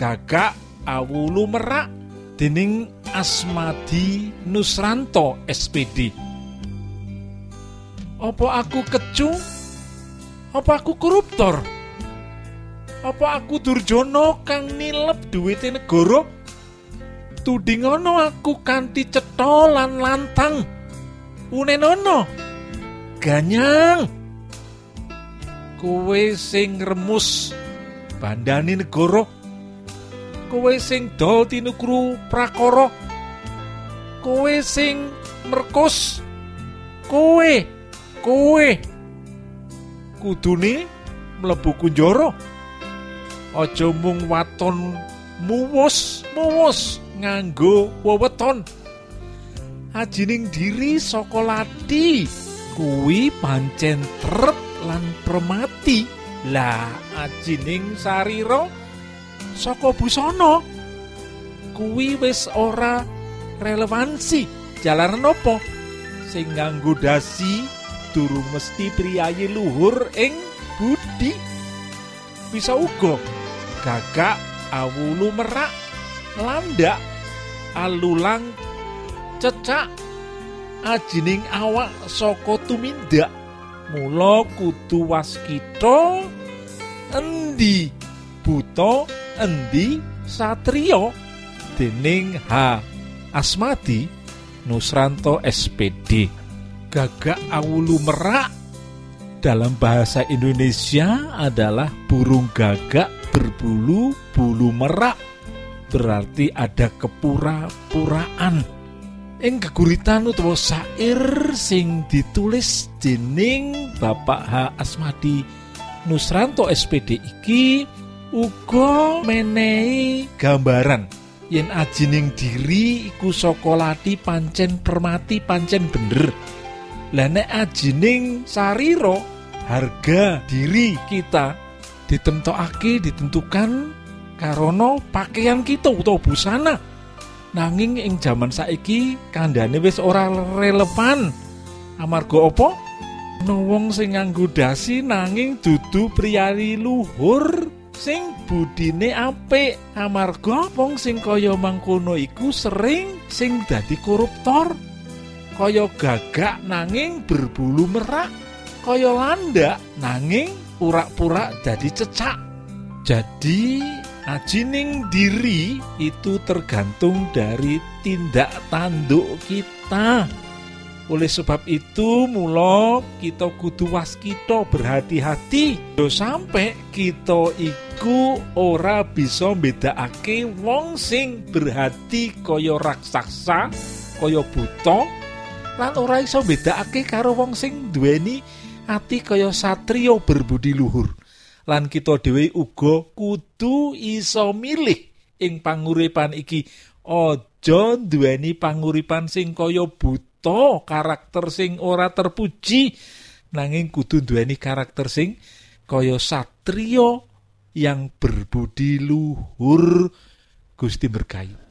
gagak awulu merak dening Asmadi Nusranto SPD. Apa aku kecu? Apa aku koruptor? Apa aku durjono kang nilep duwite negara? Tudingono aku kanthi cetha lan lantang. Unenono. Ganyang. Kowe sing remus bandani negara. Kowe sing dol tinukru prakara. Kowe sing merkus. Kowe, kowe kudune mlebu kunjara. Aja mung waton muwus, muwus nganggo weweton. Ajining diri saka lati kuwi pancen trep lan premati. Lah ajining sarira saka busana kuwi wis ora relevansi jalaran apa? Sing nganggo dasi durung mesti priyayi luhur ing budi. Bisa uga gagak awulu merak landak alulang cecak ajining awak saka tumindak. Mula kudu waskita endi buta endi satrio? Dening H. Asmadi Nusranto SPD gagak awulu merak. Dalam bahasa Indonesia adalah burung gagak berbulu bulu merak. Berarti ada kepura-puraan. Ing geguritan utawa sair sing ditulis dening Bapak H. Asmadi Nusranto SPD iki uga menehi gambaran. Yen ajining diri iku saka lati pancen permati pancen bener. Lah nek ajining sarira harga diri kita ditemtokake ditentukan karono pakaian kita utawa busana. Nanging ing jaman saiki kandhane wis ora relevan. Amarga apa? Ana wong sing nganggo dasi nanging dudu priyayi luhur sing budine apik. Amarga wong sing kaya mangkono iku sering sing dadi koruptor. Kaya gagak nanging berbulu merak. Kaya landak nanging urak-purak dadi cecak. Jadi ajining diri itu tergantung dari tindak tanduk kita oleh sebab itu mula kita kudu waskita berhati-hati. Yo sampai kita iku ora bisa bedakake wong sing berhati kaya raksasa kaya buta lan ora iso bedakake karo wong sing duweni ati kaya satrio berbudi luhur. Lan kita dhewe uga kudu iso milih ing panguripan iki. Aja duweni panguripan sing kaya buta karakter sing ora terpuji. Nanging kudu duweni karakter sing kaya satrio yang berbudi luhur. Gusti berkayu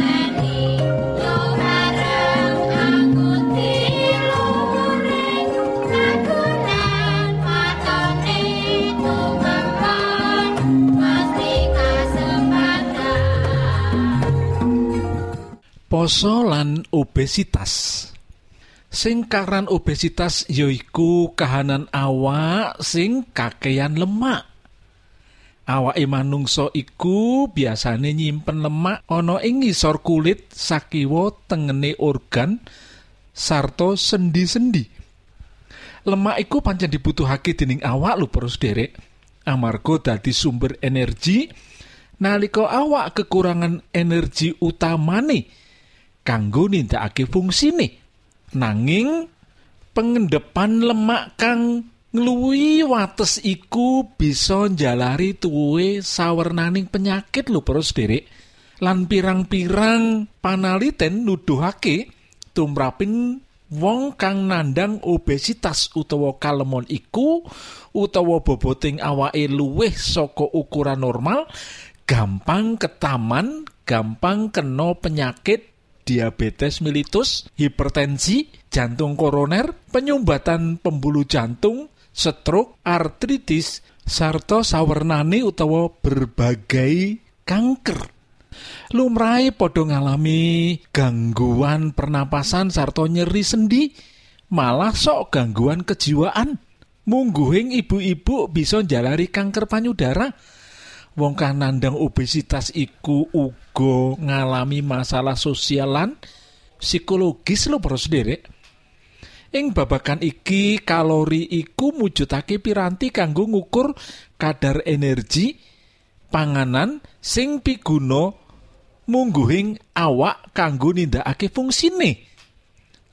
poso lan obesitas. Sing karan obesitas yaiku kahanan awak sing kakean lemak. Awake manungsa iku biasane nyimpen lemak ana ing ngisor kulit sakiwa tengene organ sarta sendi-sendi. Lemak iku pancen dibutuhake dening awak lho terus derek amarga dadi sumber energi nalika awak kekurangan energi utamane kanggo nindakake fungsine. Nanging pengendepan lemak kang ngluwi wates iku bisa njalari tuwe sawernaning penyakit lho para sederek. Lan pirang-pirang panaliten nuduhake tumraping wong kang nandang obesitas utawa kalemon iku utawa boboting awake luwih saka ukuran normal gampang ketaman gampang kena penyakit diabetes mellitus, hipertensi, jantung koroner, penyumbatan pembuluh jantung, stroke, artritis, sarta sawernane utawa berbagai kanker. Lumrahe padha ngalami gangguan pernapasan sarta nyeri sendi, malah sok gangguan kejiwaan. Mungguhing ibu-ibu bisa njalari kanker payudara. Wong kang nandang obesitas iku uga ngalami masalah sosialan psikologis lho para sederek. Ing babakan iki kalori iku mujudake piranti kanggo ngukur kadar energi panganan sing piguna mungguhing awak kanggo nindakake fungsine.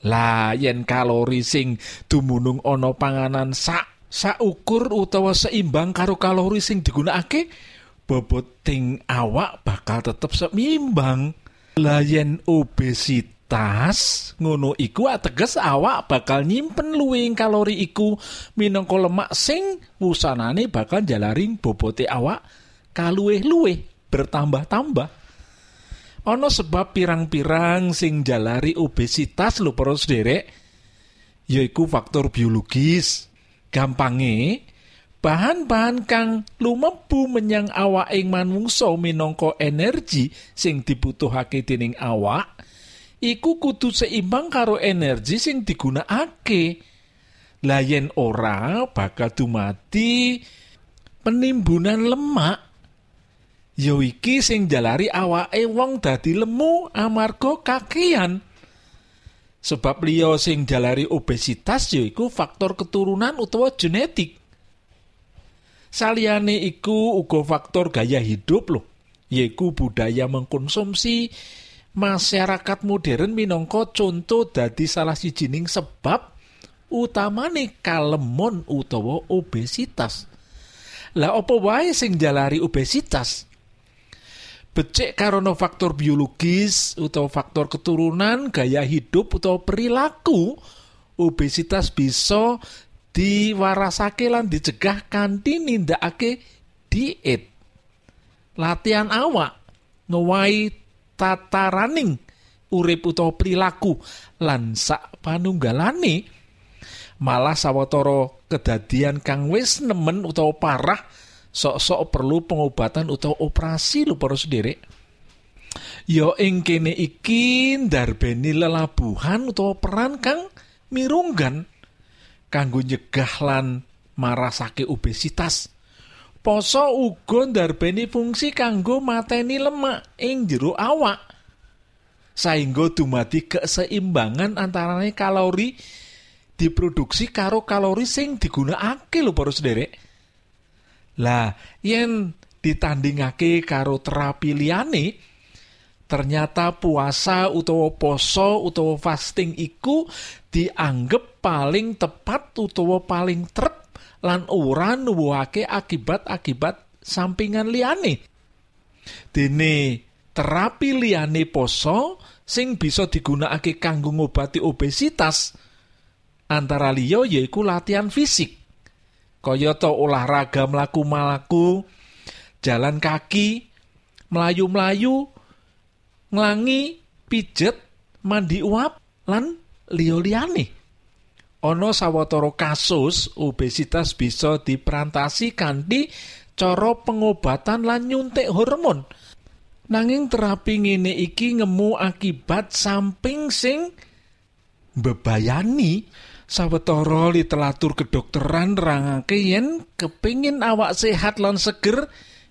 Lah yen kalori sing dumunung ana panganan sak saukur utawa seimbang karo kalori sing digunakake boboting awak bakal tetep seimbang. Lah yen obesitas ngono iku ateges awak bakal nyimpen luwing kalori iku minangka lemak sing wusanane bakal jalaring bobote awak kaluwih-luwih bertambah-tambah. Ana sebab pirang-pirang sing jalari obesitas lho para sederek yaiku faktor biologis. Gampange bahan-bahan kang lumebu menyang awak ing manungsa minangka energi sing dibutuhake dening awak iku kudu seimbang karo energi sing digunakake. Lah yen ora bakal dumati penimbunan lemak. Ya iki sing jalari awake wong dadi lemu amarga kakean sebab liya sing jalari obesitas yaiku faktor keturunan utawa genetik Saliyane iku uga faktor gaya hidup loh, yaiku budaya mengkonsumsi masyarakat modern minangka contoh dadi salah sijining sebab utamane kalemon utawa obesitas. Lah apa wae sing jalari obesitas? Becik karena faktor biologis utawa faktor keturunan, gaya hidup utawa perilaku, obesitas bisa diwarasake lan dicegah kanthi nindakake diet. Latihan awak ngowahi tataraning urip utawa perilaku lan sak panunggalane malah sawetara kedadian kang wis nemen utawa parah sok-sok perlu pengobatan utawa operasi lho para sederek ya ing kene iki ndarbeni lelabuhan utawa peran kang mirunggan kanggo nyegah lan marasake obesitas. Poso uga ndarbeni fungsi kanggo mateni lemak ing jero awak. Saengga dumadi keseimbangan antarane kalori diproduksi karo kalori sing digunakake lho para sederek. Lah, yen ditandingake karo terapi liyane, ternyata puasa utawa poso utawa fasting iku dianggep paling tepat utawa paling trep lan ora nuwuhake akibat-akibat sampingan liyane. Dene terapi liyane poso sing bisa digunakake kanggo ngobati obesitas antara liya yaiku latihan fisik. Kaya to olahraga mlaku-mlaku jalan kaki mlayu-mlayu nglangi pijet mandi uap lan liya-liyane ana sawetara kasus obesitas bisa diperantasi kanthi cara pengobatan lan nyuntik hormon. Nanging terapi ngene iki ngemu akibat samping sing bebayani sawetara literatur kedokteran nerangake yen kepingin awak sehat lan seger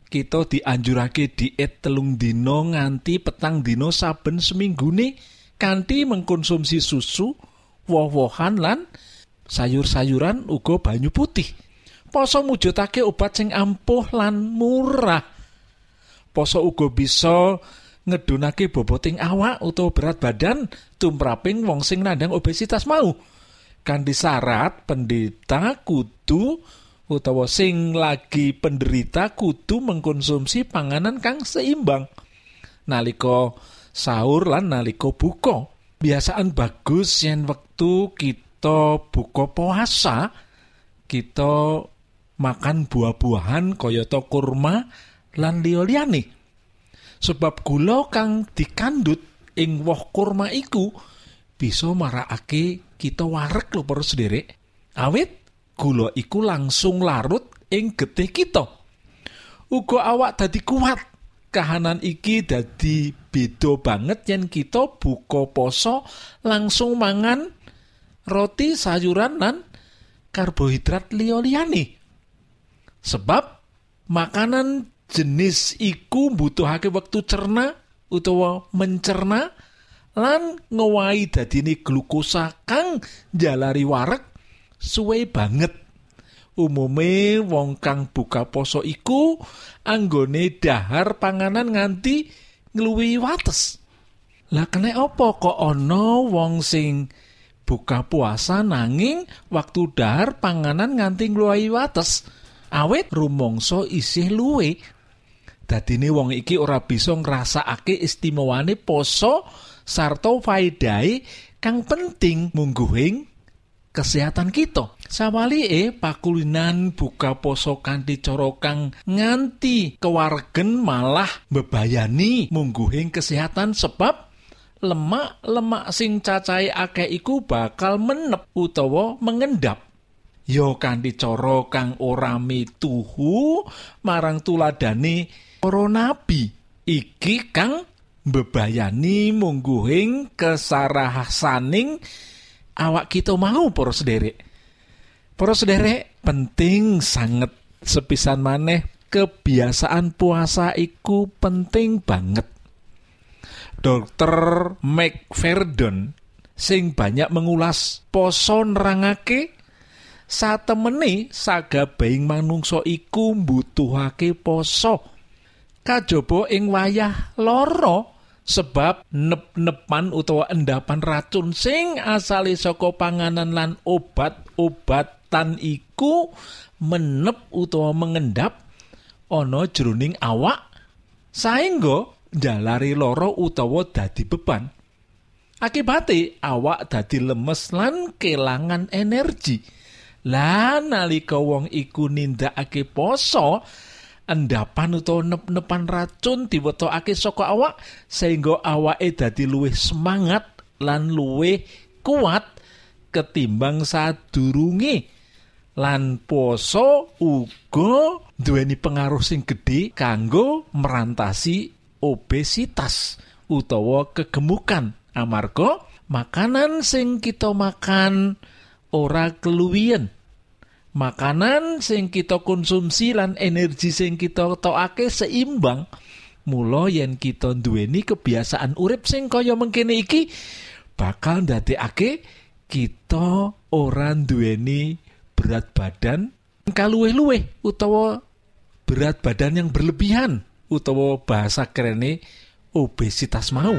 kita dianjurake diet telung dino nganti petang dino saben seminggune kanthi mengkonsumsi susu woh-wohan lan sayur-sayuran uga banyu putih. Poso mujudake obat sing ampuh lan murah. Poso uga bisa ngedunake boboting awak utawa berat badan tumraping wong sing nandang obesitas mau. Kanthi syarat pendeta kudu utawa sing lagi penderita kudu mengkonsumsi panganan kang seimbang. Nalika sahur lan nalika buka biasaan bagus yen wektu kita buka puasa kita makan buah-buahan kayata kurma lan liya-liyane sebab gula kang dikandut ing woh kurma iku bisa marakake kita warek lho para sederek awit gula iku langsung larut ing getih kita. Uga awak dadi kuat. Kahanan iki dadi beda banget yen kita buka poso langsung mangan roti sayuran lan karbohidrat liya-liyane. Sebab makanan jenis iku butuhake wektu cerna utawa mencerna lan ngowahi dadine glukosa kang jalari warek suwe banget umume wong kang buka poso iku anggone dahar panganan nganti ngluwi wates. Lah kene opo kok ana wong sing buka puasa nanging waktu dahar panganan nganti ngluwi wates? Awet rumangsa isih luwe. Dadine wong iki ora bisa ngrasakake istimewane poso sarta faedahe kang penting mungguhing kesehatan kita. Sawalike pakulinan buka poso kanthi cara kang nganti kewargen malah bebayani mungguhing kesehatan sebab lemak-lemak sing cacahe akeh iku bakal menep utawa mengendap. Yo kanthi cara kang ora mituhu marang tuladane para nabi iki kang bebayani mungguhing kesarahasaning awak kita mau para sederek para sederek penting sangat sepisan maneh kebiasaan puasa iku penting banget. Dokter McFerdon sing banyak mengulas poso nerangake satemene sagabeing manungsa iku mbutuhake poso. Kajaba ing wayah loro sebab nep-nepan utawa endapan racun sing asale saka panganan lan obat-obatan iku menep utawa mengendap ana jroning awak saengga jalari loro utawa dadi beban. Akibate awak dadi lemes lan kelangan energi. Lan nalika wong iku nindakake poso endapan utawa nep-nepan racun diwetokake saka awak sehingga awake dadi luwih semangat lan luwih kuat ketimbang sadurunge lan poso uga duweni pengaruh sing gedhe kanggo merantasi obesitas utawa kegemukan. Amarga makanan sing kita makan ora keluwian makanan sing kita konsumsi lan energi sing kita tokake seimbang mula yen kita duweni kebiasaan urip sing kaya mengkene iki bakal ndadekake kita ora duweni berat badan kaluweh-luweh utawa berat badan yang berlebihan utawa bahasa kerene obesitas mau.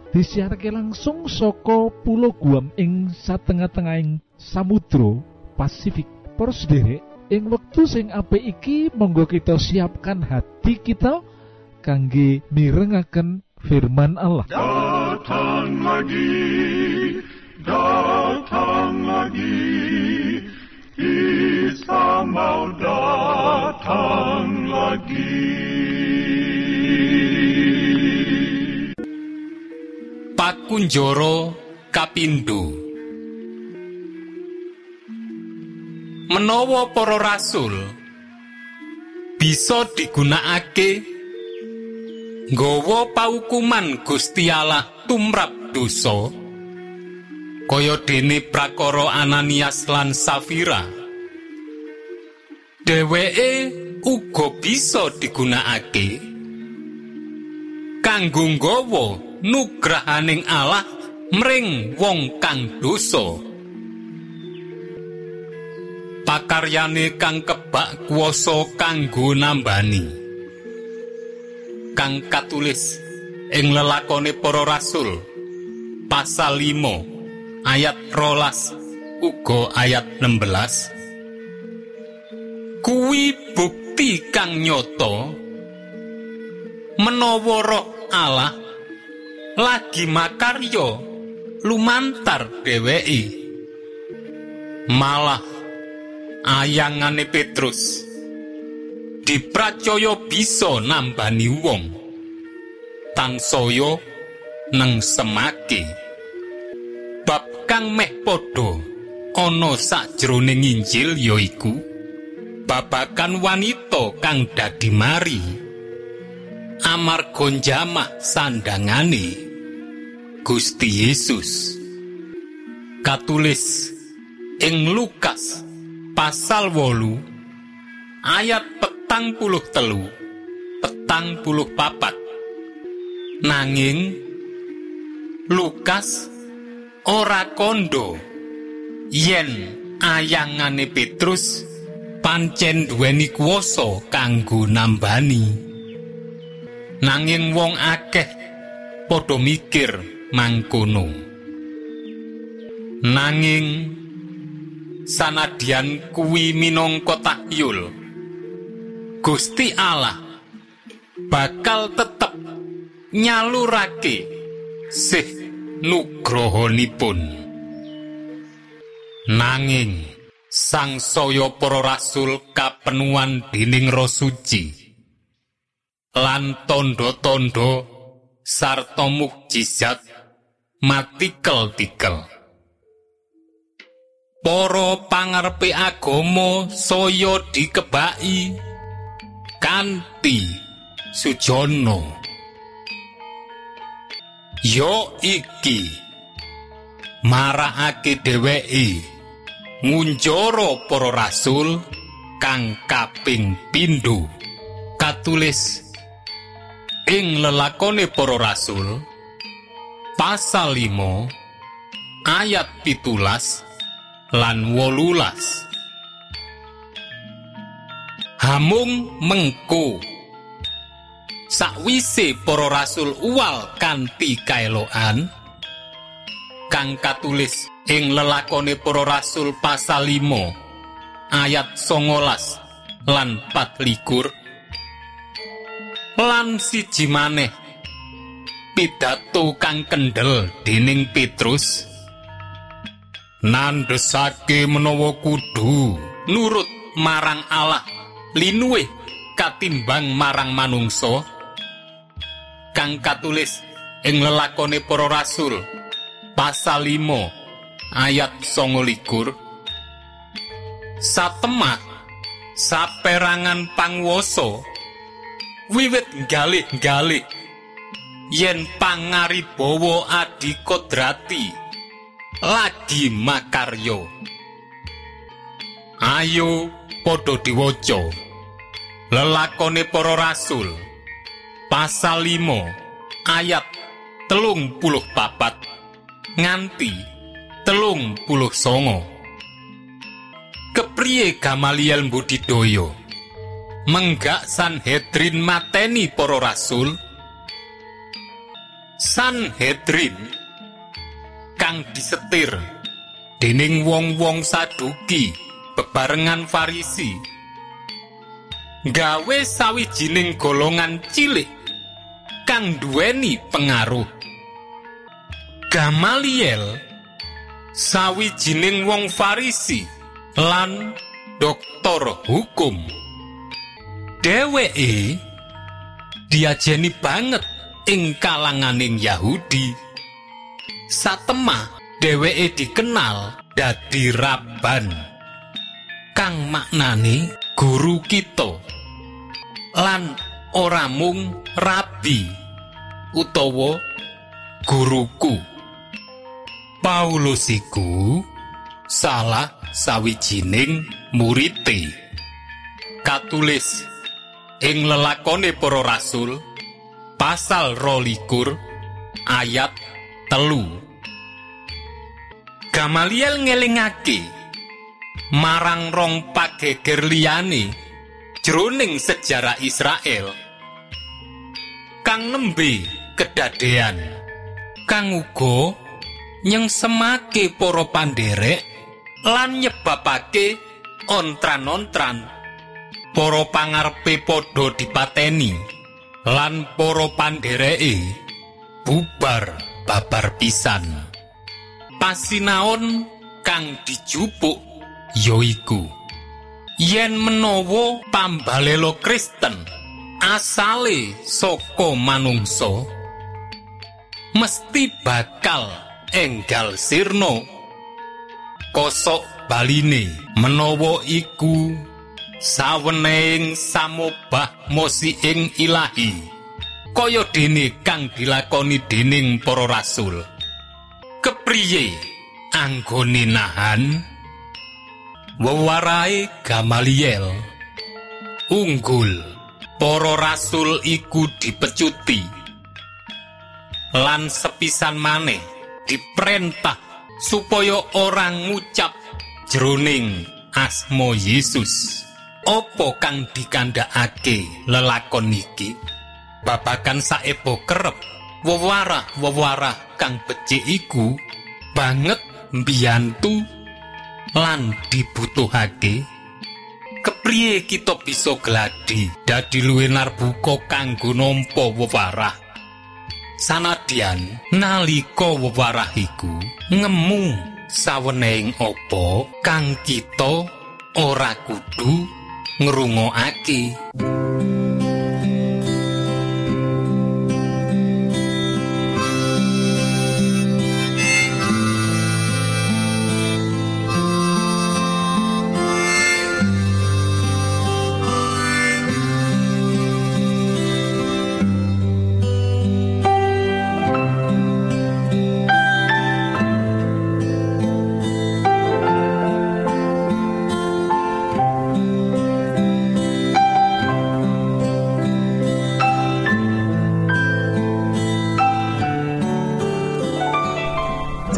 disiarke langsung saka Pulau Guam ing satengah-tengahing Samudra Pasifik. Para ing wektu sing apik iki monggo kita siapkan hati kita kangge mirengaken firman Allah. Datang lagi, datang lagi, Isa mau datang lagi. Pakunjoro kapindo Menawa para rasul bisa digunakake nggawa paukuman Gusti Allah tumrap dosa kaya dene prakara Ananias lan Safira. Dheweke uga bisa digunakake kanggo nggawa nugrahaning Allah mring wong kang dosa. Pakaryane kang kebak kuwasa kanggo nambani. Kang katulis ing lelakone para rasul. Pasal 5 ayat rolas uga ayat 16 kuwi bukti kang nyoto menawa roh Allah lagi makarya lumantar dheweke malah ayangane Petrus dipracaya bisa nambani wong. Tansaya neng semake bab kang meh padha ana sakjroning Injil yaiku babakan wanita kang dadi mari. Amarga njamah sandangane Gusti Yesus. Katulis ing Lukas pasal wolu ayat petang puluh telu petang puluh papat. Nanging Lukas ora kondo yen ayangane Petrus pancen duweni kuwasa kanggo nambani. Nanging wong akeh padha mikir mangkono. Nanging sanadyan kuwi minangka tahyul Gusti Allah bakal tetep nyalurake sih nugrohonipun. Nanging sang saya para rasul kapenuan dening roh lan tondo-tondo sarta mukjizat matikel-tikel. Para pangarepe agama saya dikebaki kanthi sujana. Yo iki marakake dheweke ngunjara para rasul kang kaping pindho katulis ing lelakone para rasul pasal 5 ayat pitulas lan wolulas. Hamung mengko. Sakwise para rasul uwal kanthi kaeloan kang katulis ing lelakone para rasul pasal 5 ayat 19 lan 24 lan siji maneh pidato kang kendel dening Petrus. Nandesake menawa kudu nurut marang Allah linuwih katimbang marang manungsa. Kang katulis ing lelakone para rasul pasal 5 ayat 29 satemah saperangan pangwasa wiwit galih-galih yen pangaribawa adikodrati lagi makaryo ayo padha diwaca. Lelakone para rasul. Pasal 5 ayat telung puluh papat nganti telung puluh songo. Kepriye Gamaliel Budidoyo menggak Sanhedrin mateni para rasul Sanhedrin kang disetir dening wong-wong saduki bebarengan Farisi. Gawe sawijining golongan cilik kang duweni pengaruh. Gamaliel sawijining wong Farisi lan doktor hukum. Dheweke diajeni banget ing kalanganing Yahudi. Satemah dheweke dikenal dadi Rabban. Kang maknane guru kita. Lan ora mung rabi utawa guruku. Paulus iku salah sawijining murite. Katulis ing lelakone para rasul pasal rolikur ayat telu. Gamaliel ngelingake marang rong pageger liyane jroning sejarah Israel. Kang nembe kedadean kang uga nyengsemake para panderek lan nyebabake ontran-ontran. Para pangarepe padha dipateni lan para pandhereke bubar babar pisan. Pasinaon kang dijupuk yoiku yen menawa pambalelo Kristen asale saka manungsa mesti bakal enggal sirna. Kosok baline menawa iku sawening samobah mosi ing ilahi kaya dene kang dilakoni dening para rasul. Kepriye anggone nahan? Wewarahe Gamaliel. Unggul para rasul iku dipecuti. Lan sepisan maneh diperintah supaya orang ngucap jroning asmo Yesus opo kang dikandhakake lelakon iki? Babakan saebo kerep? Wewarah-wewarah kang becik iku banget mbiyantu lan dibutuhake. Kepriye kita bisa gladi dadi luwih narbuka kanggo nampa wewarah sanadyan nalika wewarah iku ngemu saweneng apa kang kita ora kudu ngrungokake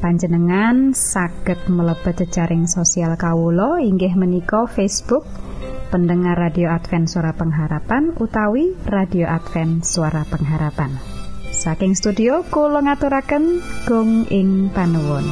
panjenengan saged mlebet jejaring sosial Kawulo inggih menika Facebook pendengar radio Advent suara pengharapan utawi radio Advent suara pengharapan. Saking studio kula ngaturaken gong ing panuwun